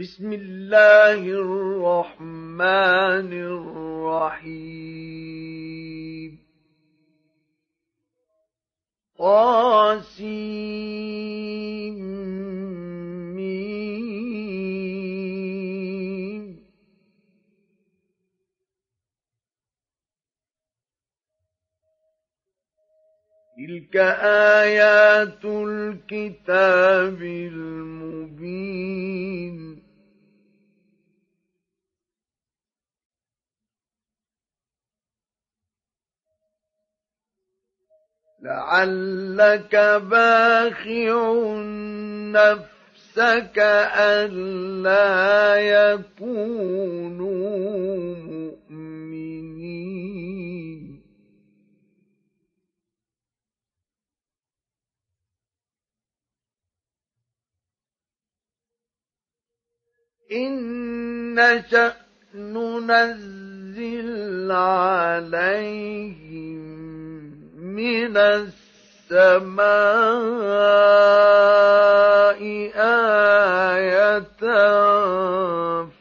بسم الله الرحمن الرحيم. قاسم تلك آيات الكتاب المبين. لعلك باخع نفسك ألا يكونوا إن نشأ ننزل عليهم من السماء آية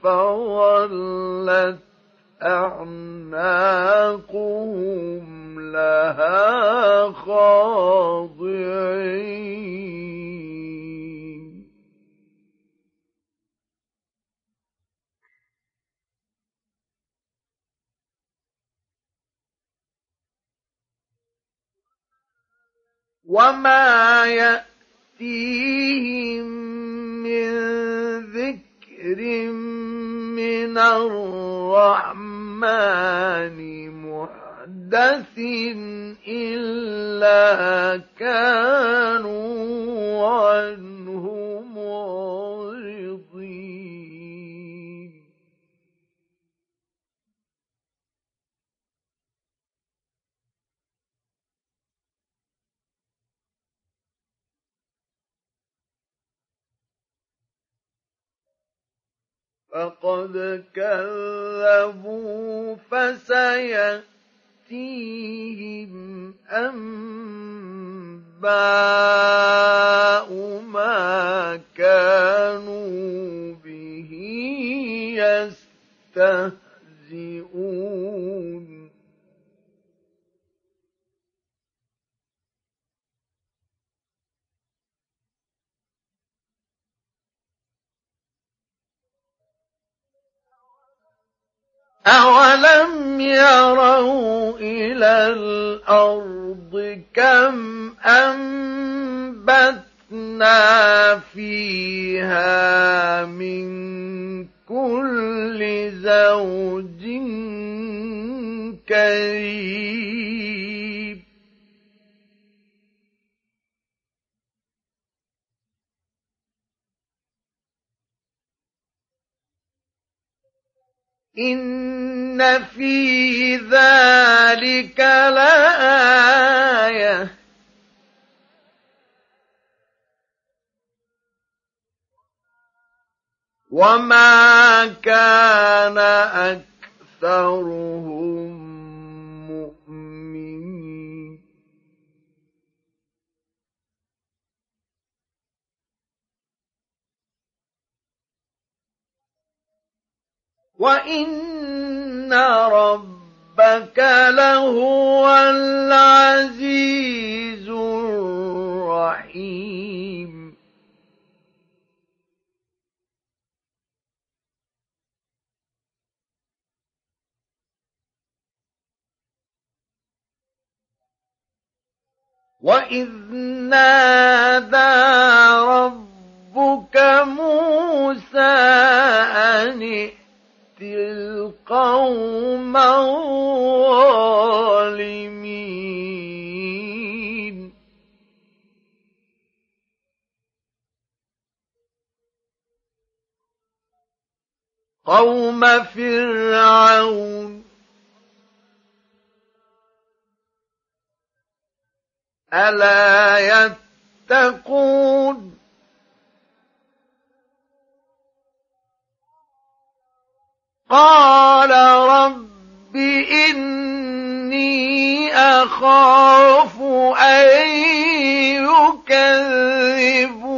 فولت أعناقهم لها خاضعين. وما يأتيهم من ذكر من الرحمن محدث إلا كانوا عنه فقد كذبوا فسيأتيهم أنباء الأرض كم أنبتنا فيها من كل زوج كريم. إن في ذلك لآية وما كان أكثرهم وإن ربك لهو العزيز الرحيم وإذ نادى ربك موسى أن القوم الظالمين. قوم فرعون. ألا يتقون؟ قال رب إني أخاف أن يكذبون.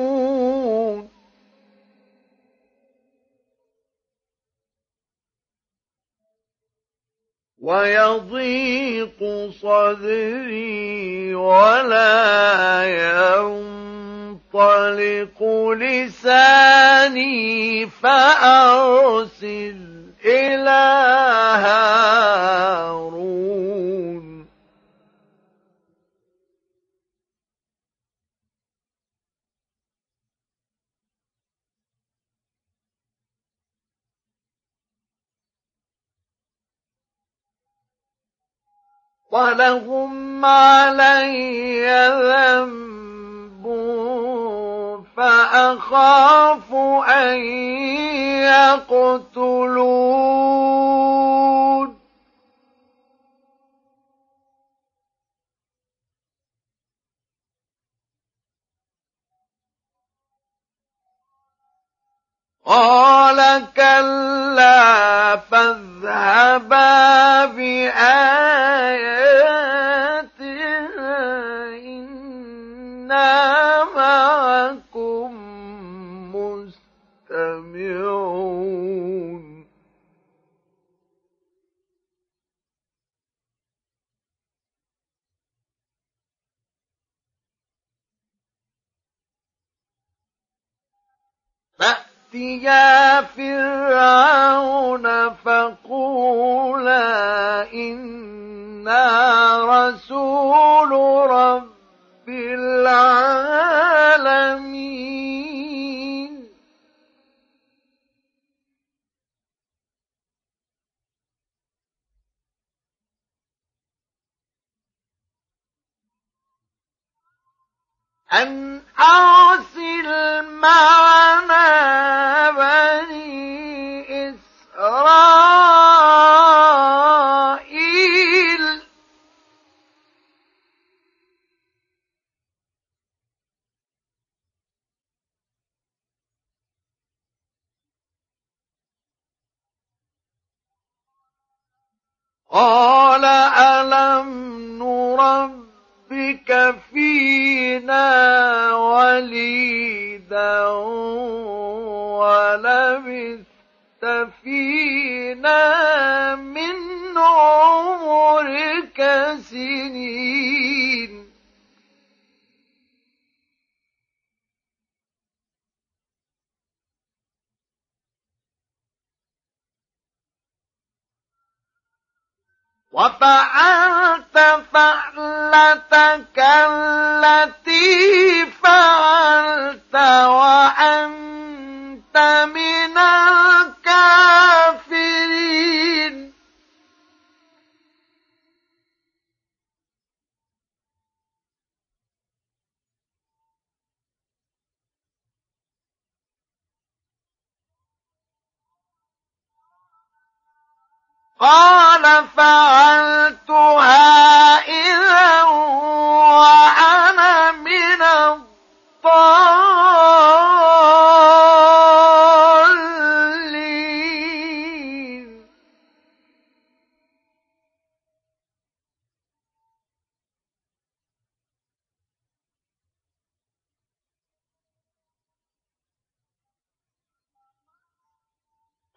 ويضيق صدري ولا ينطلق لساني فأرسل إلى هارون. ولهم علي ذنب فأخاف أن يقتلون. قال كلا فاذهبا بآياتنا. إنا فأتيا فرعون فقولا إنا رسول رب العالمين. أن أرسل معنا بني إسرائيل. قال ألم نربك فينا وليدا ولبثت فينا من عمرك سنين. وفعلت فعلتك التي فعلت وأنت من الكافرين. قال فعلتها إذا وأنا من الضالين.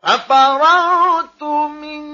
ففررت منكم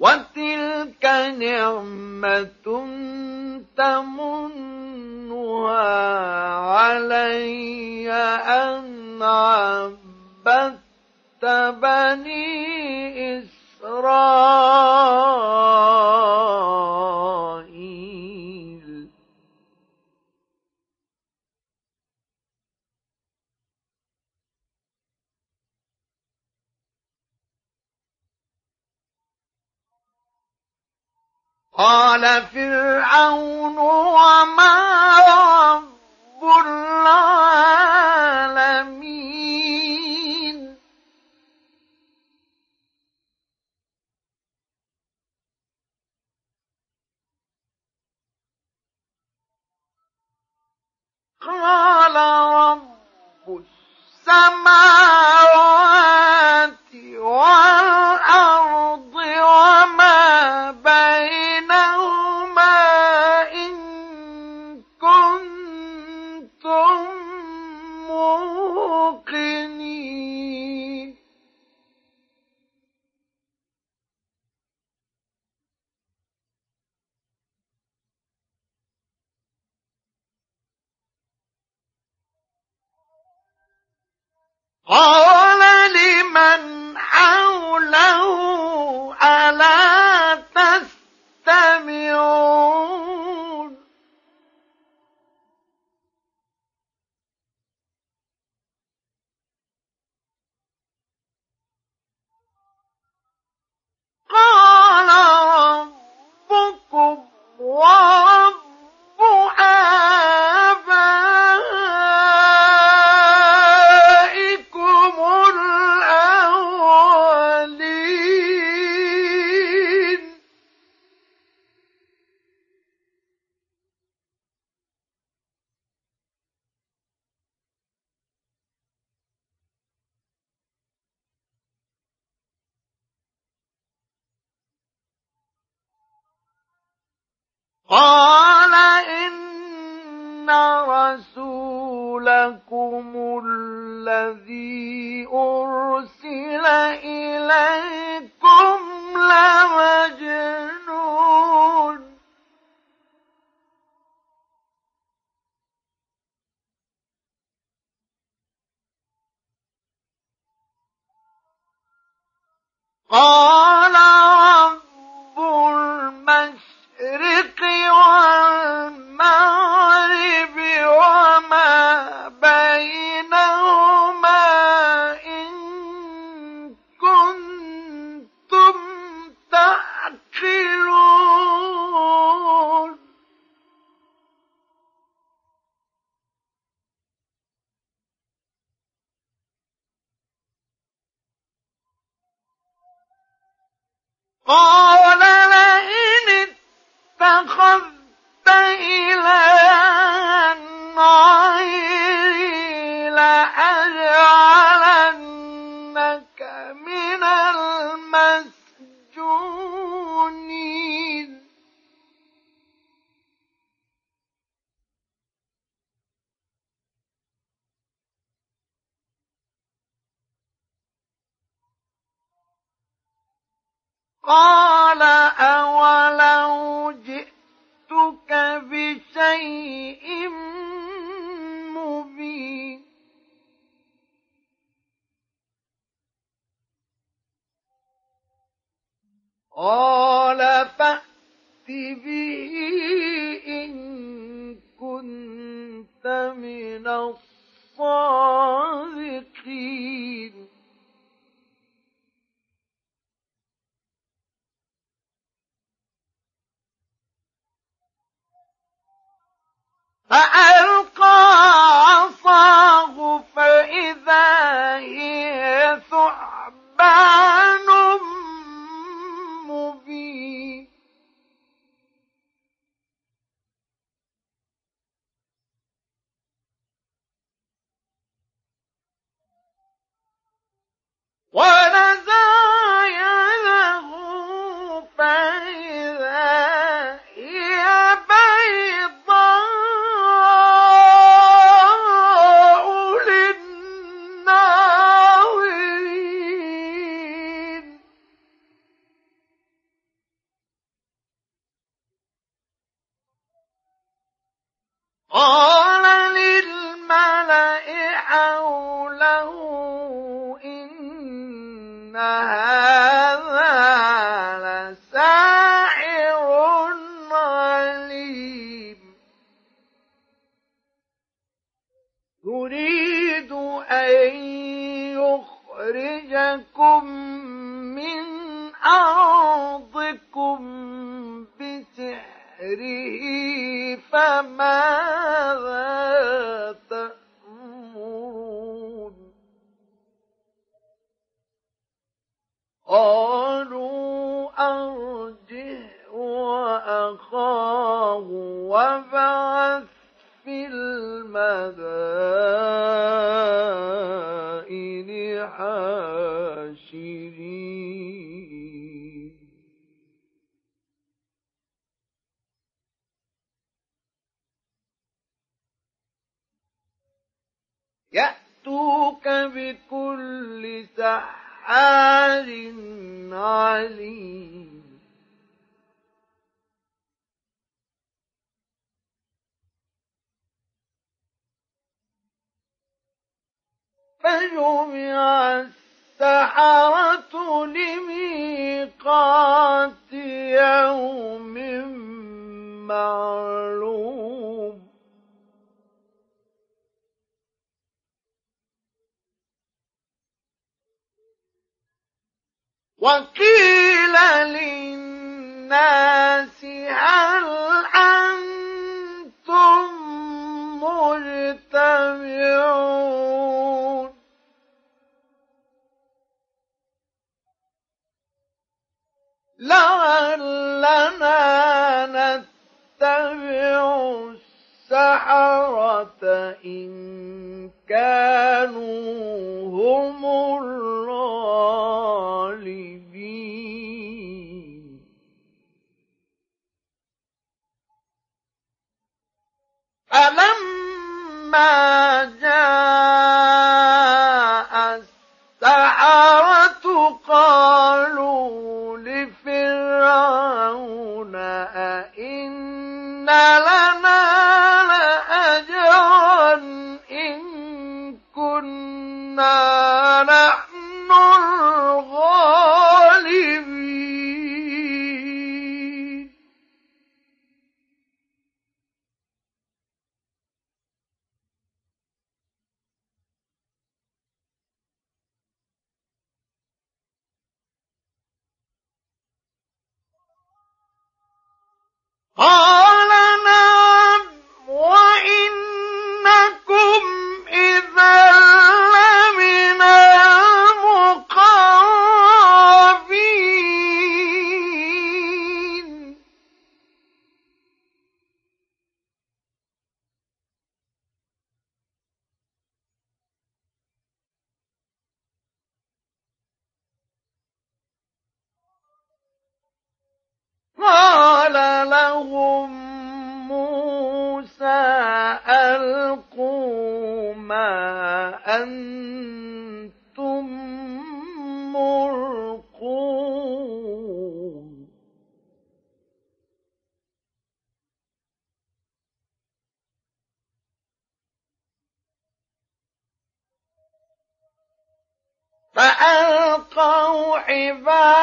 وتلك نعمة تمنها علي أن عبدت بني إسرائيل قال فرعون وما رب العالمين. قال رب السماوات قال لمن حوله ألا تستمعون؟ قال ربكم ورب قال رب المشرق والمغرب. عليم. يريد أن يخرجكم من أرضكم بسحره فماذا تأمرون؟ قال أخاه وبعث في المدائن حاشرين. يأتوك بكل سحار عليم. فجمع السحرة لميقات يوم معلوم. وقيل للناس هل أنتم مجتمعون؟ لعلنا نتبع السحرة إن كانوا هم الغالبين. فلما جاء Right.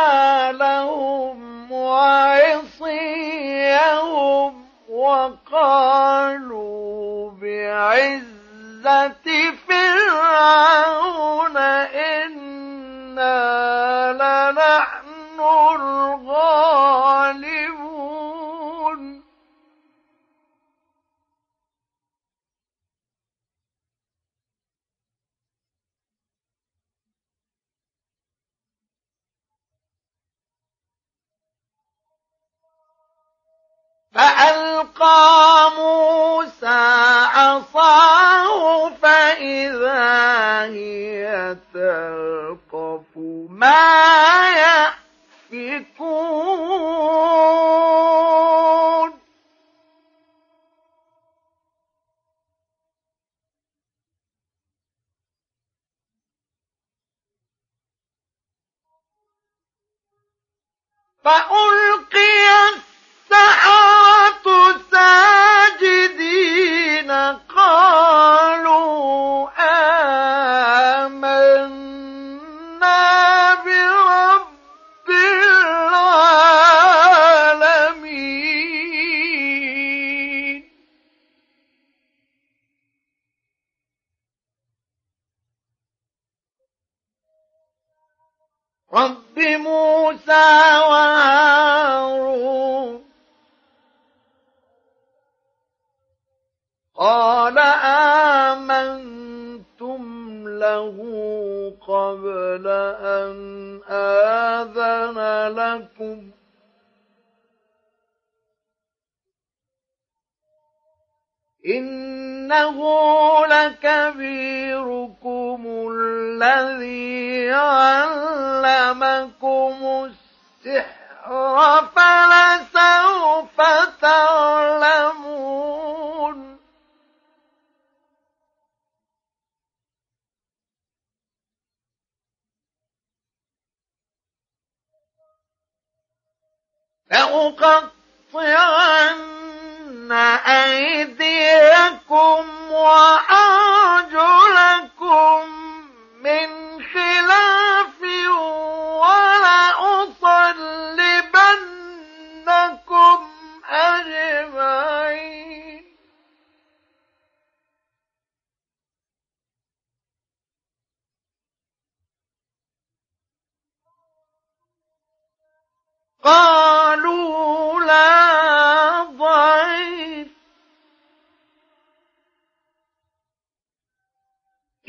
تلقف ما يأفكون. فألقي إنه لكبيركم الذي علمكم السحر فلسوف تعلمون. لأقطعن أيديكم وأرجلكم من خلاف ولأصلبنكم أجمعين. قالوا لا ضيف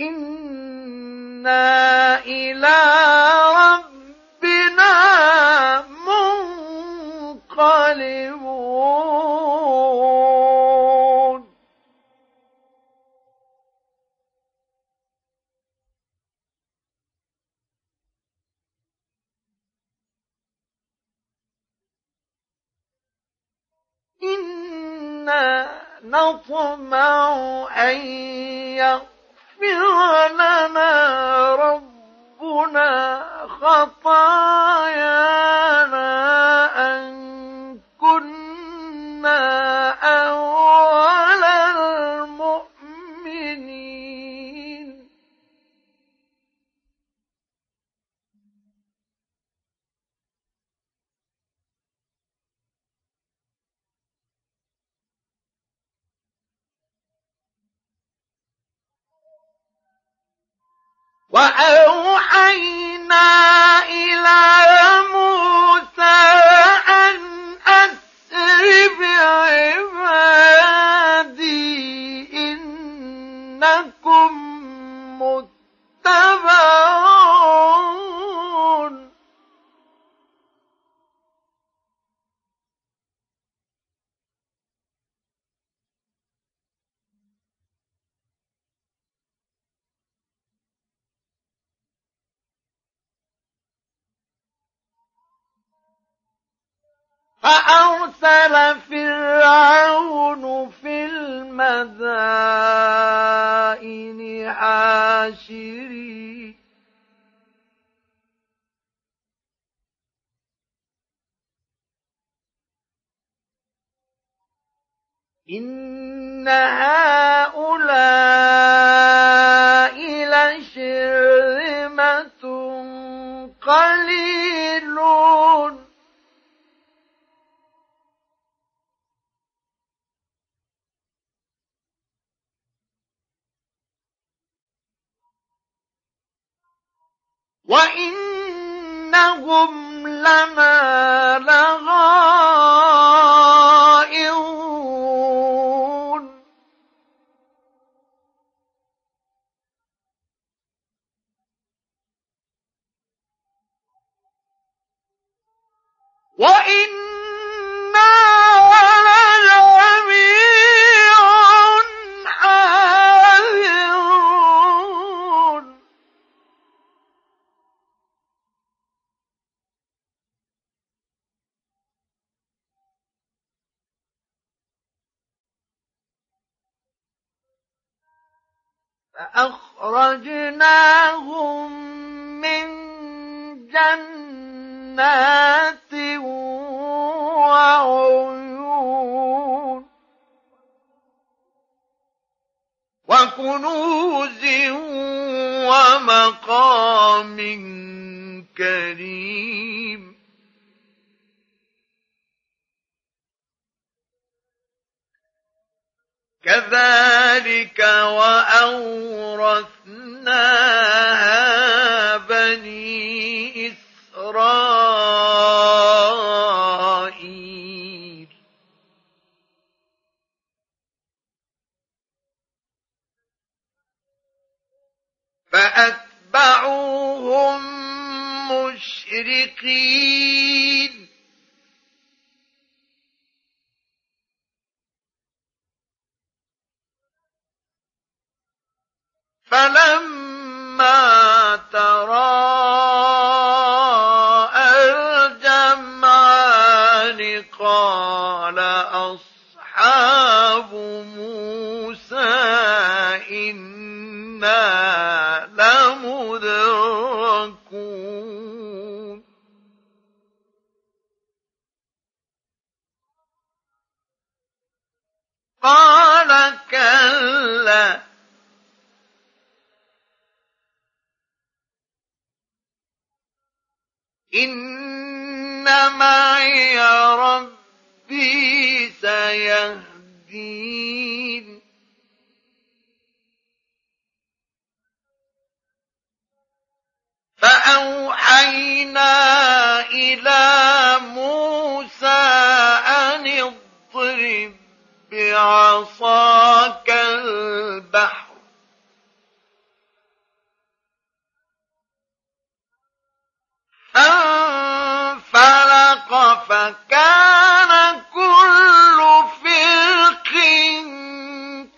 إنا إلى ربنا منقلبون. إنا نطمع أن يغفر لنا ربنا خطايانا أن كنا وأوحينا فأرسل فرعون في المدائن حاشرين. إن هؤلاء لشرذمة قليلون. وإنهم لنا لغائظون وإنا فأخرجناهم من جنات وعيون وكنوز ومقام كريم كذلك وأورثناها بني إسرائيل. فأتبعوهم مشرقين. فلما تراءى الجمعان قال أصحاب موسى إنا لمدركون. قال إن معي ربي سيهدين فأوحينا إلى موسى أن اضرب بعصاك البحر فانفلق فكان كل فرق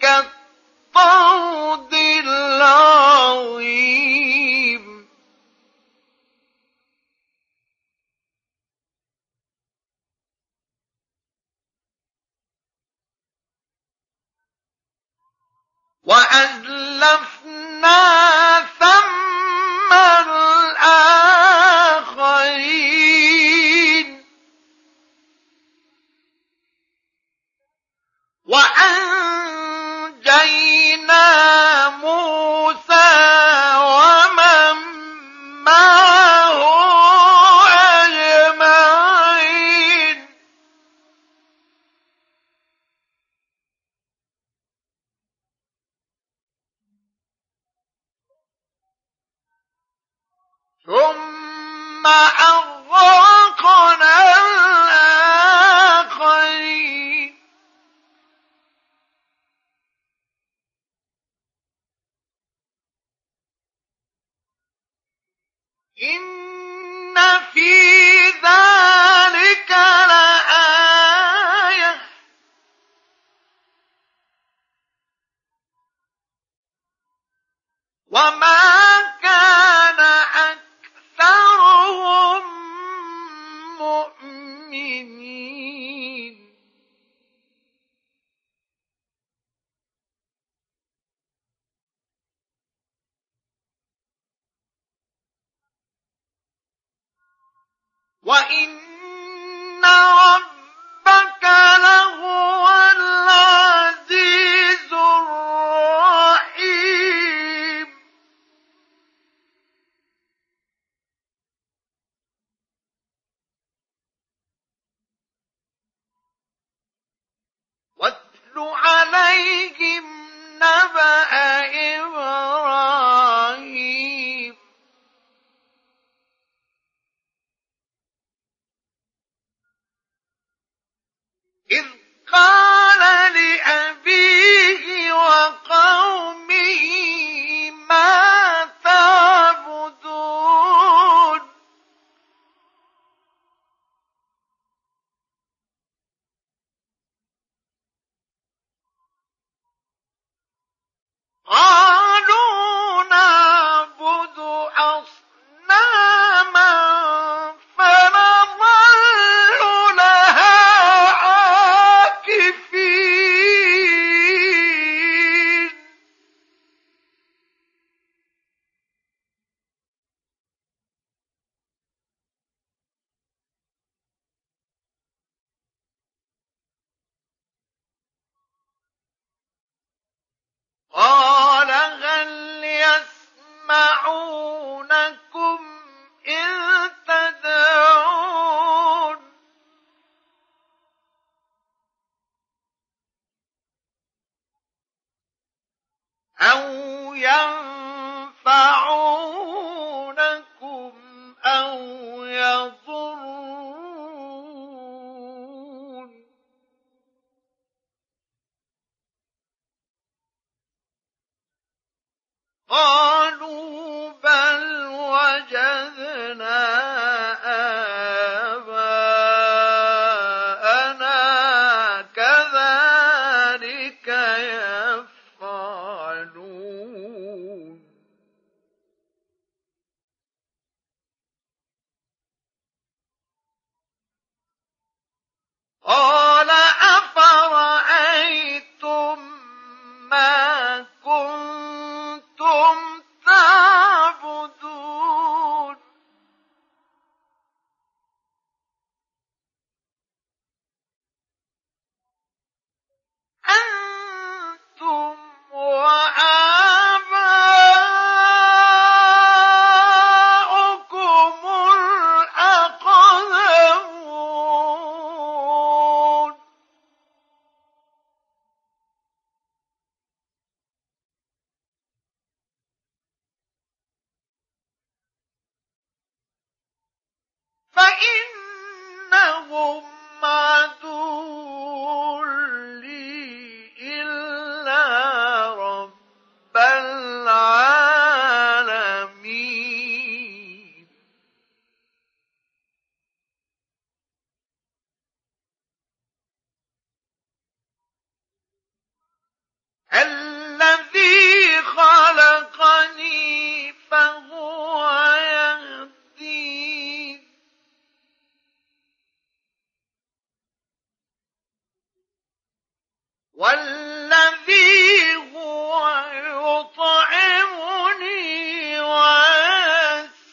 كالطود العظيم. وأزلفنا يسمعونكم والذي هو يطعمني ويسقين.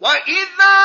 وإذا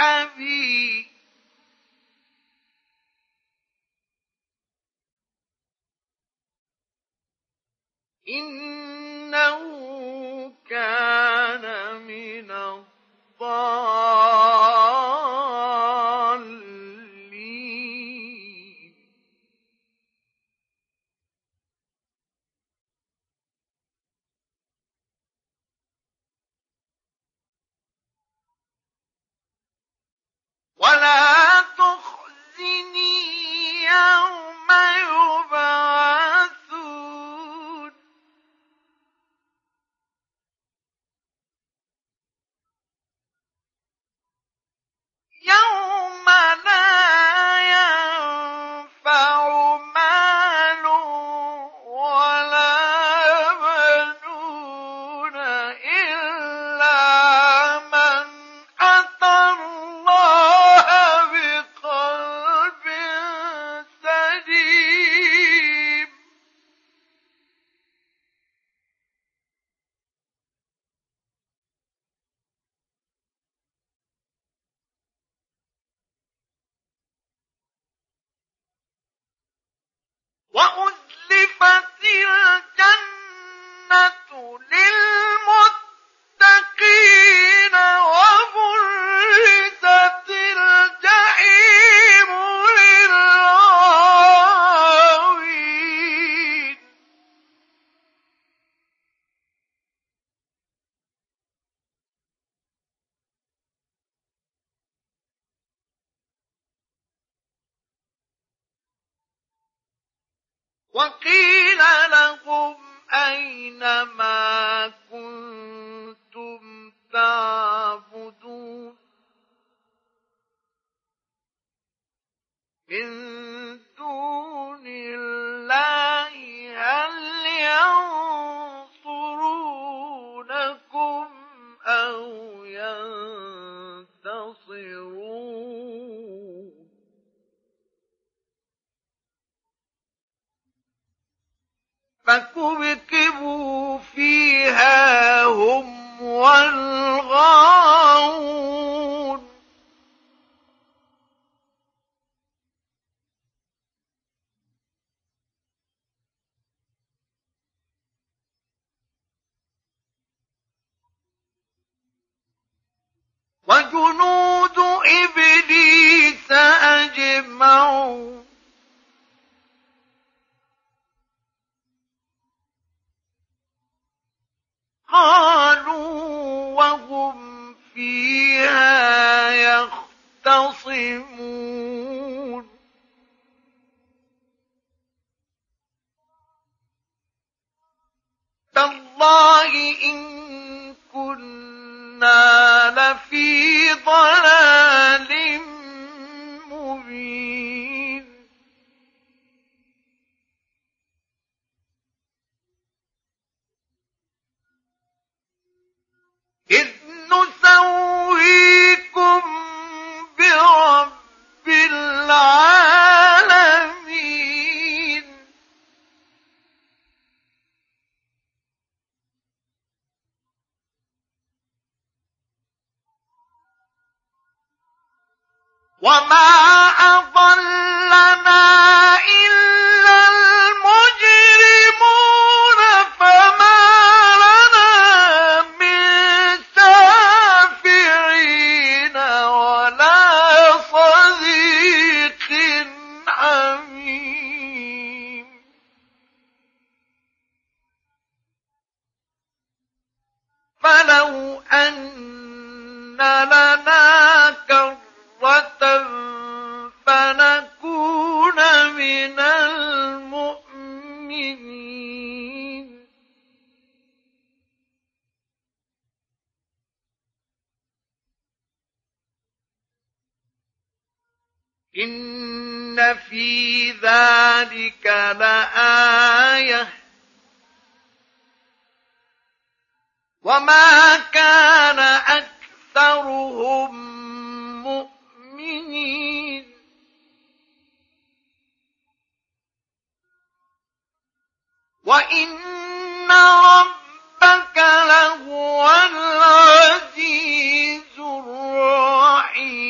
لأبي إنه وَالْغَالِبِ وما وإن ربك لهو العزيز الرحيم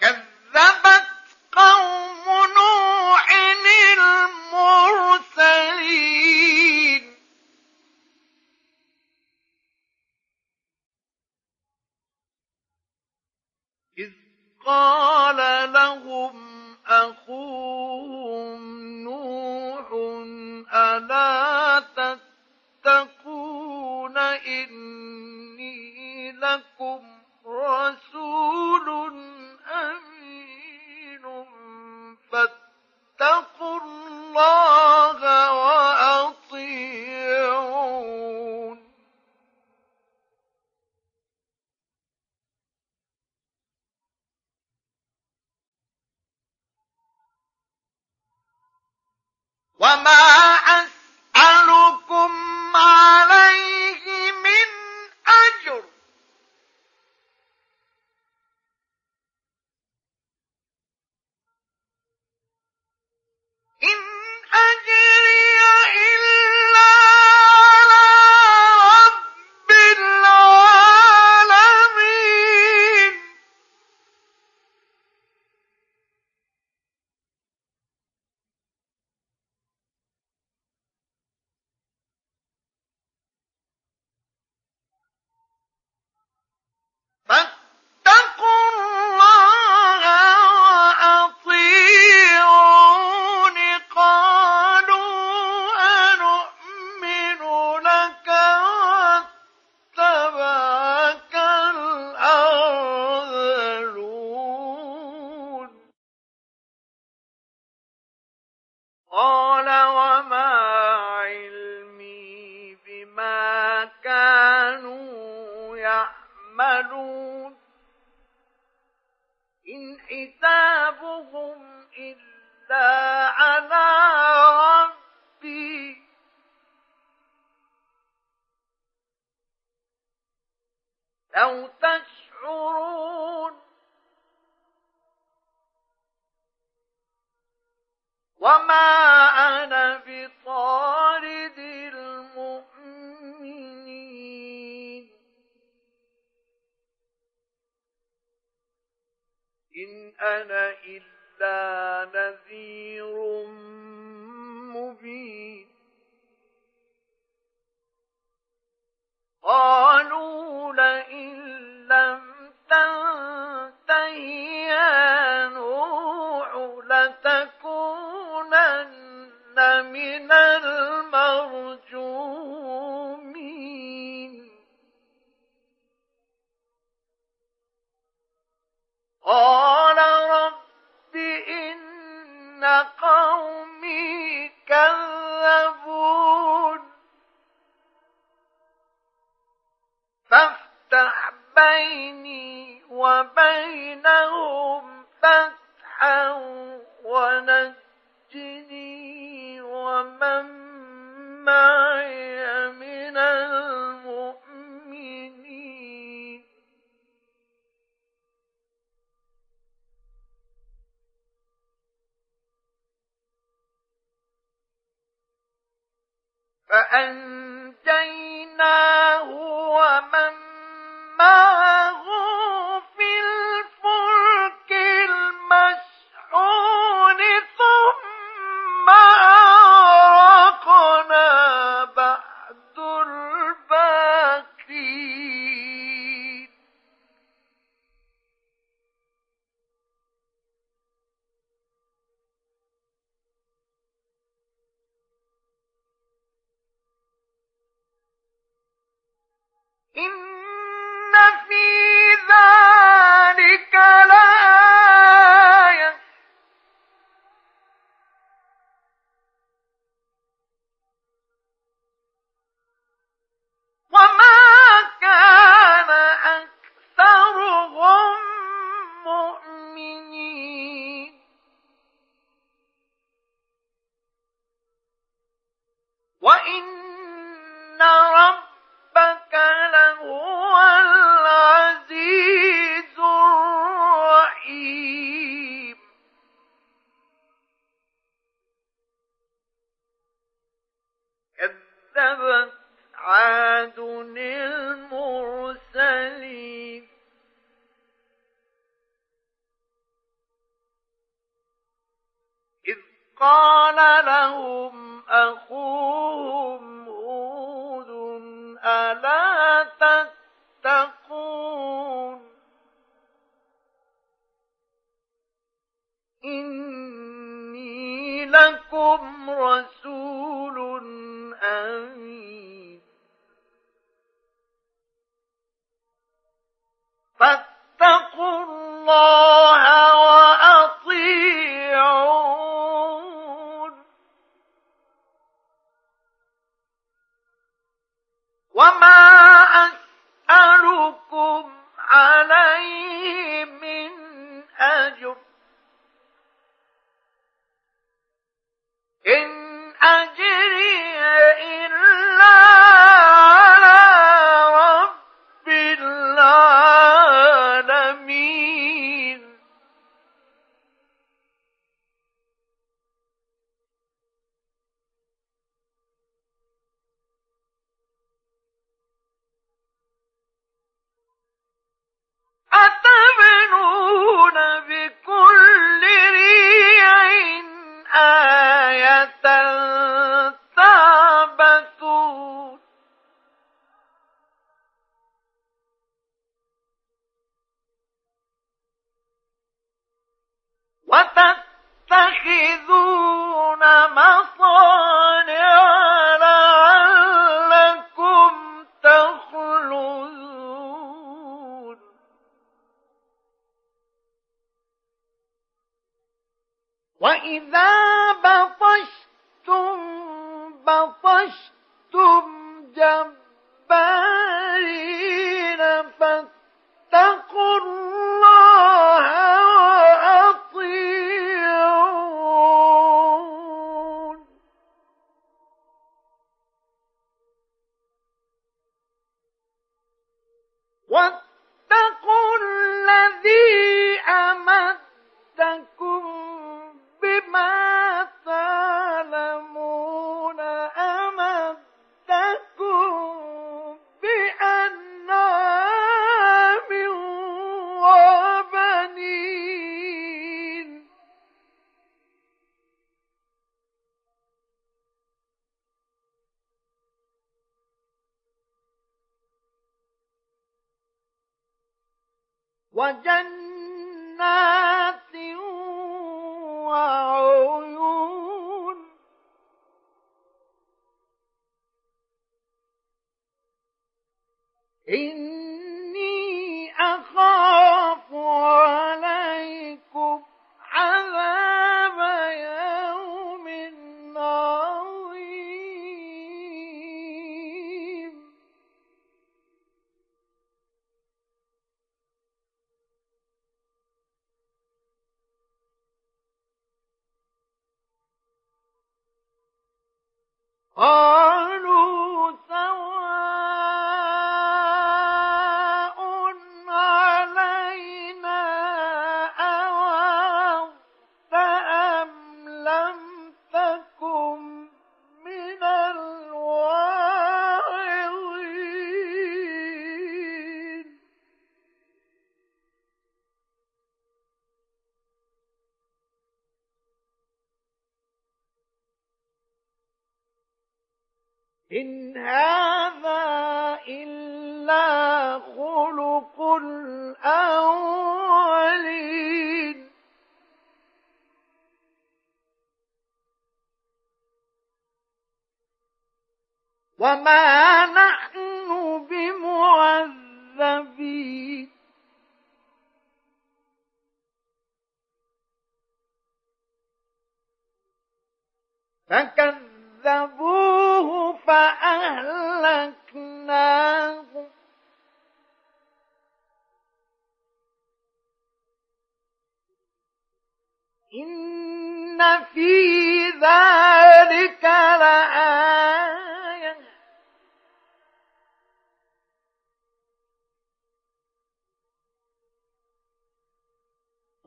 كذبت قوم قال لهم أخوهم نوح ألا تتقون إني لكم رسول أمين؟ فاتقوا الله وما أسألكم عليه إلا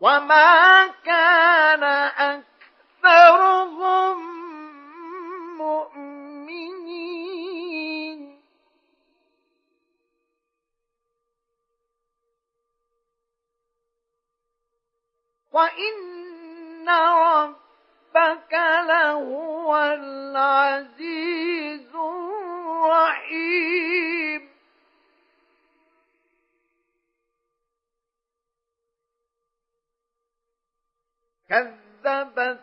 وما كان أكثرهم مؤمنين وإن ربك لهو العزيز الرحيم كذبت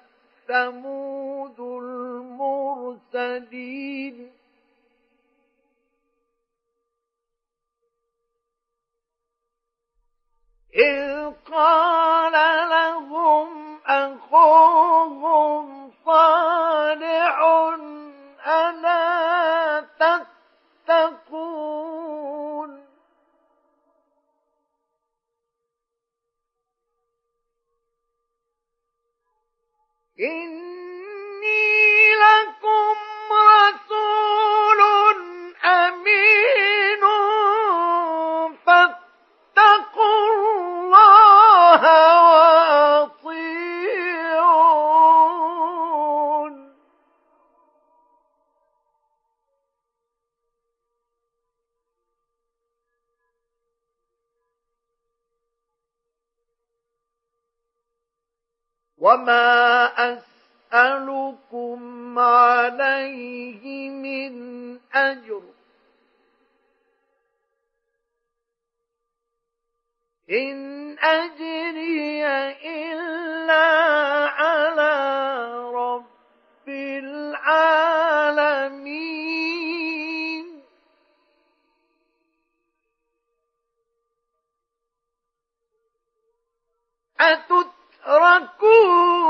ثمود المرسلين. إذ قال لهم أخوهم صالح ألا تتقون إني لكم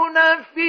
يُنَافِي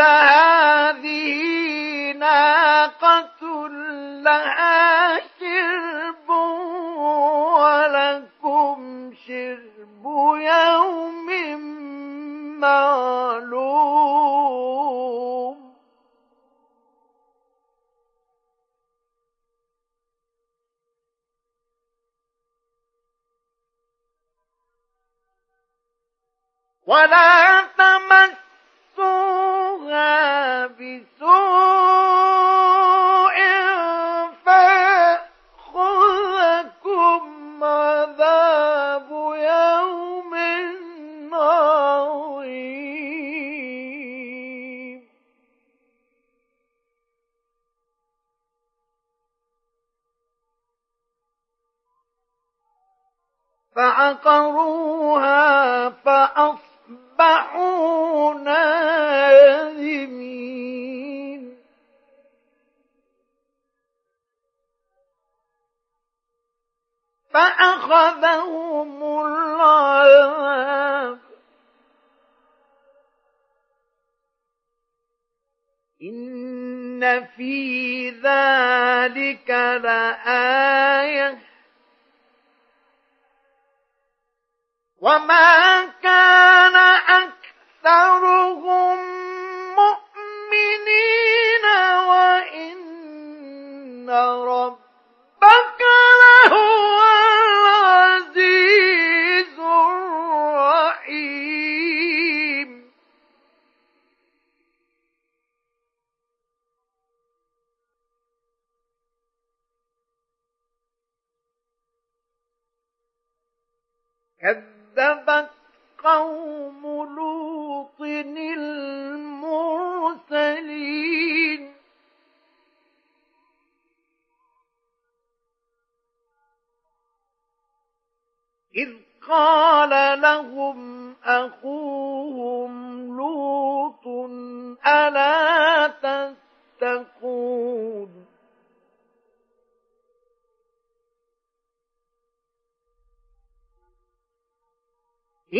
قال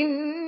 إني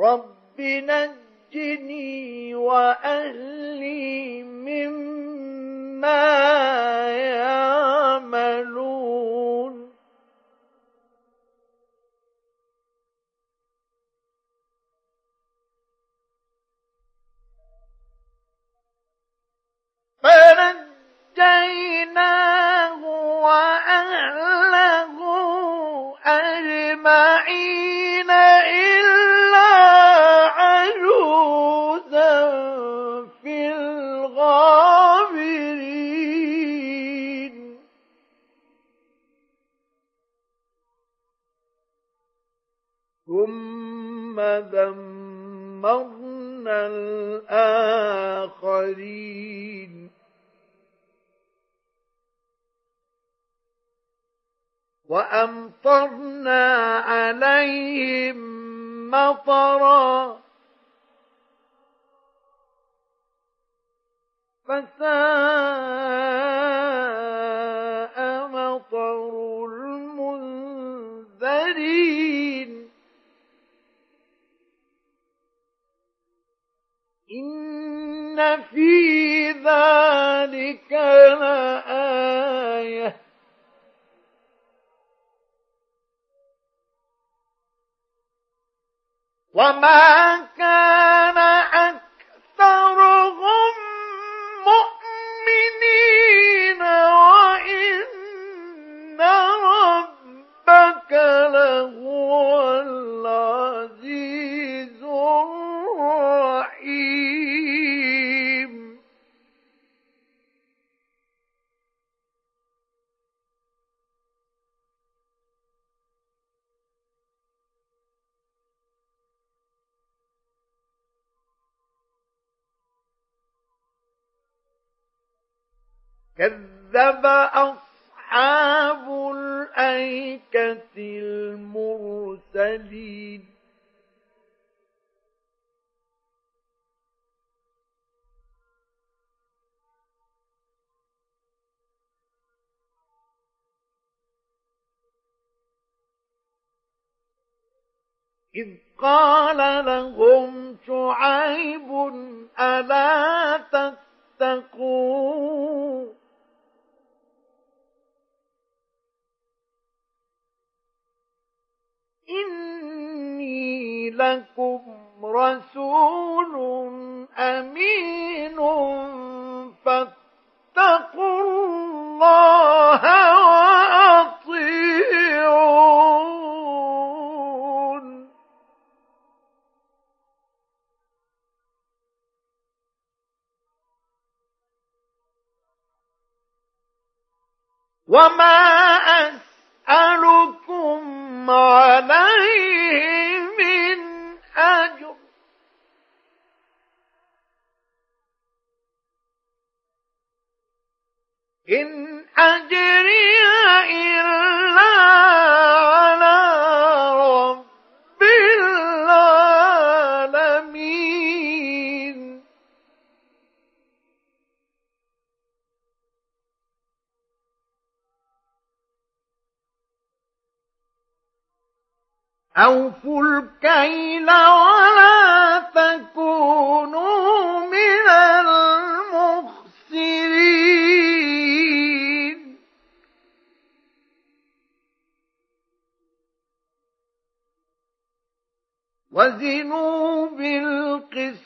رب نجني وأهلي مما يعملون فنجيناه وأهله أجمعين إلا ثم دمرنا الآخرين وأمطرنا عليهم مطرا فساء إن في ذلك لآية وما كان أكثرهم كذب أصحاب الأيكة المرسلين. إذ قال لهم شعيب ألا تتقون؟ لكم رسول أمين فاتقوا الله وأطيعون. وما أسألكم عليه أجر إن أجري إلا أوفوا الكيل ولا تكونوا من المخسرين وزنوا بالقسطاس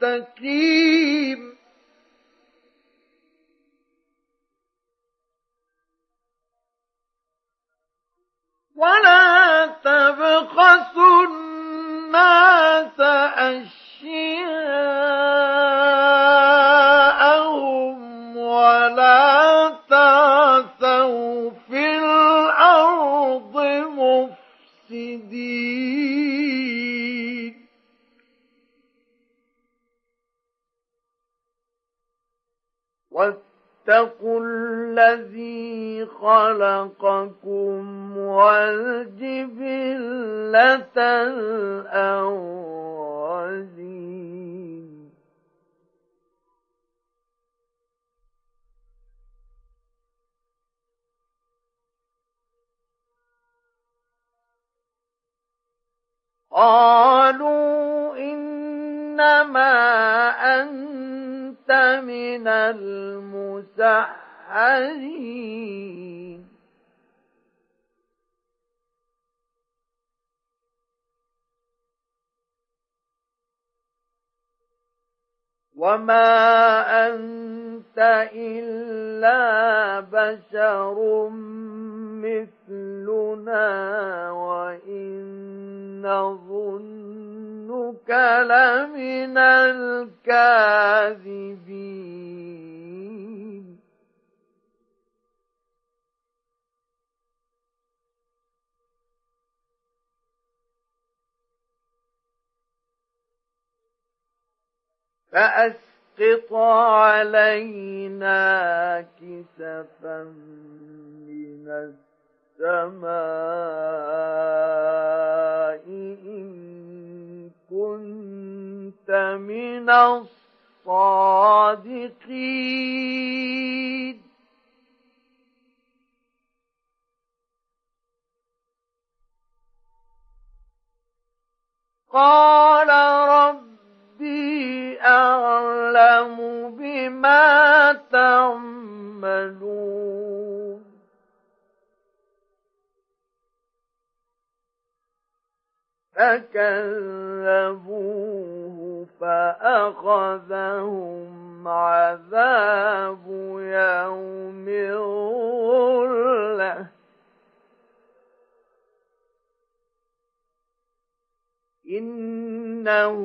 المستقيم ولا تبخسوا الناس أشياءهم واتقوا الذي خلقكم والجبلة الأولين قالوا إنما أنت من المسحرين. وما أنت إلا بشر مثلنا وإن نظنك لمن الكاذبين. فأسقط علينا كسفا من السماء إن كنت من الصادقين. قال ربي أعلم بما تعملون. فكذبوه فأخذهم عذاب يوم الظلة. إنه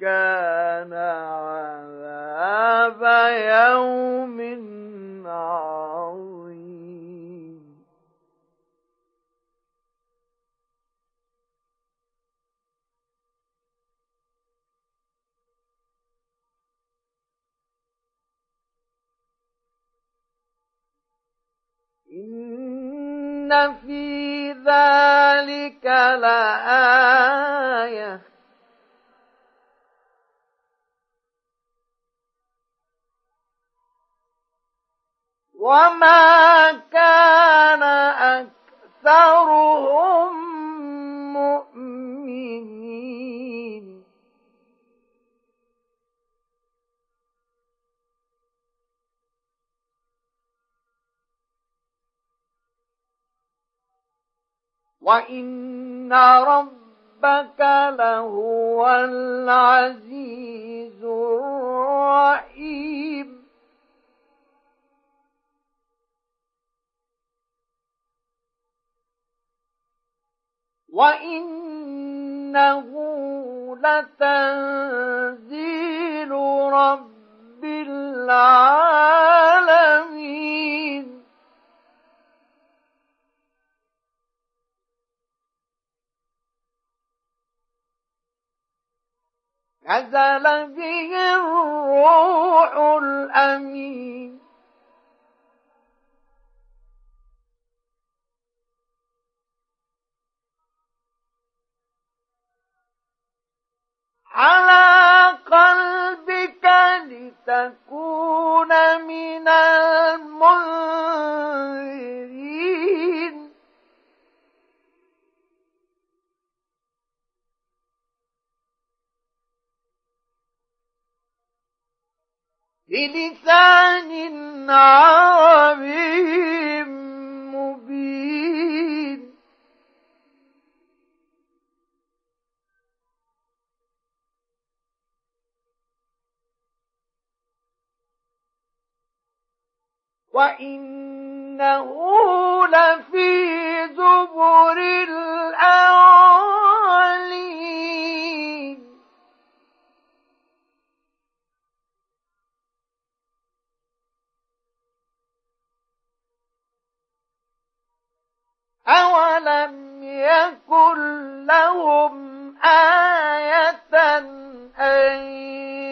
كان عذاب يوم عظيم إن في ذلك لآية. وما كان وإن ربك لهو العزيز الرحيم وإنه لتنزيل رب العالمين نزل به الروح الأمين. على قلبك لتكون من المنذرين. بلسان عربي مبين. وإنه لفي زبر الأولين أولم يكن لهم آية أن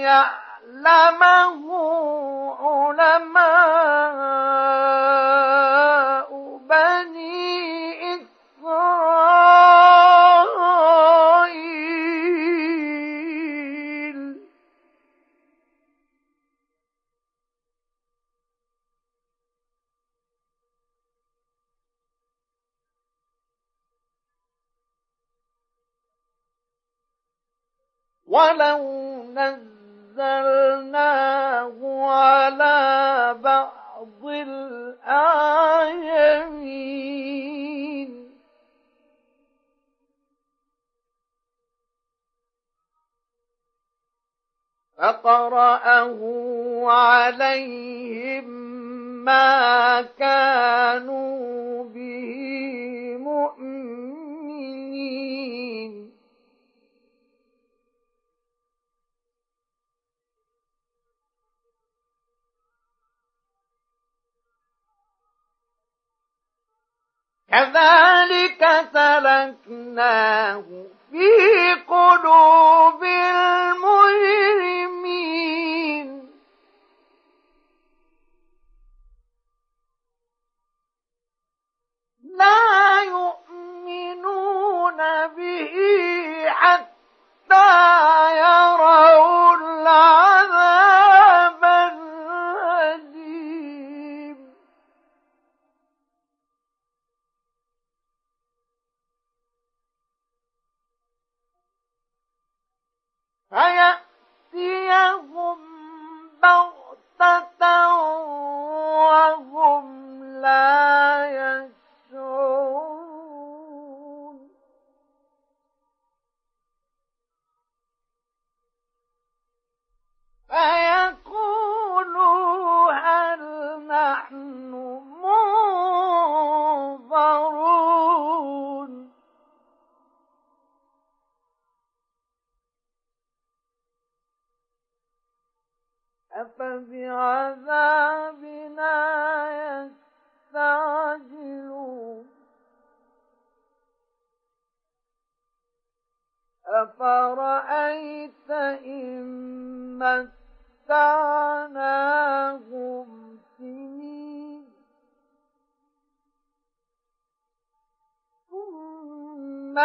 يعلمه علماء بني ولو نزلناه على بعض الأعينين فقرأه عليهم ما كانوا به مؤمنين. كذلك سلكناه في قلوب المجرمين. لا يؤمنون به حتى يروا العذاب فيأتيهم بغتة وهم لا يشعرون. فيقولوا أفبعذابنا يستعجلون. أفرأيت إن متعناهم سنين. ثم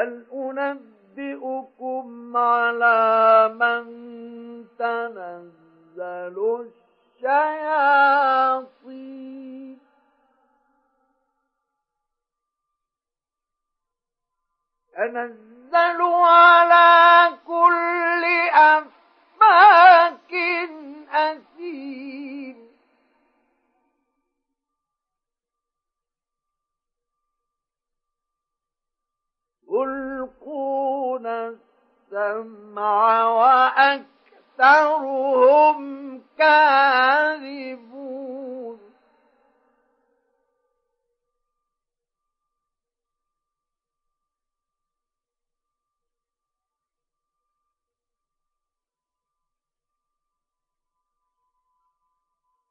هل أنبئكم على من تنزل الشياطين؟ تنزل على كل أفاك أثيم يلقون السمع وأكثرهم كاذبون.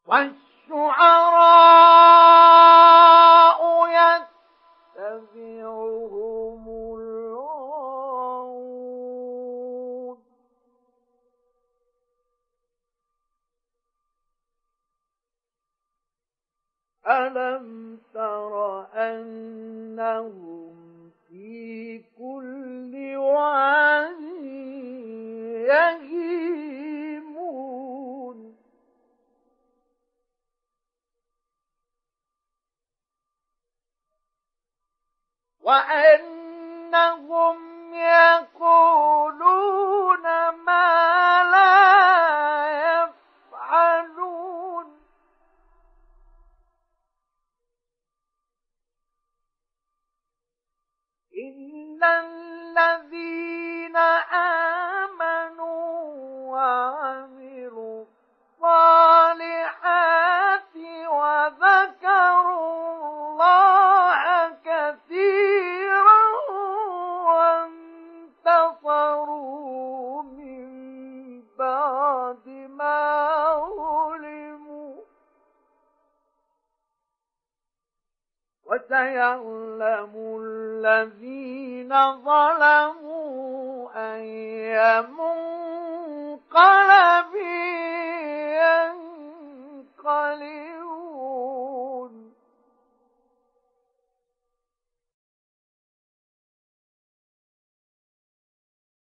والشعراء يتبعهم الغاوون. ألم تر أنهم في كل واد يهيمون وأنهم يقولون ما لا يفعلون. إن الذين آمنوا وعملوا الصالحات وذكروا سيعلم الذين ظلموا أي منقلب ينقلب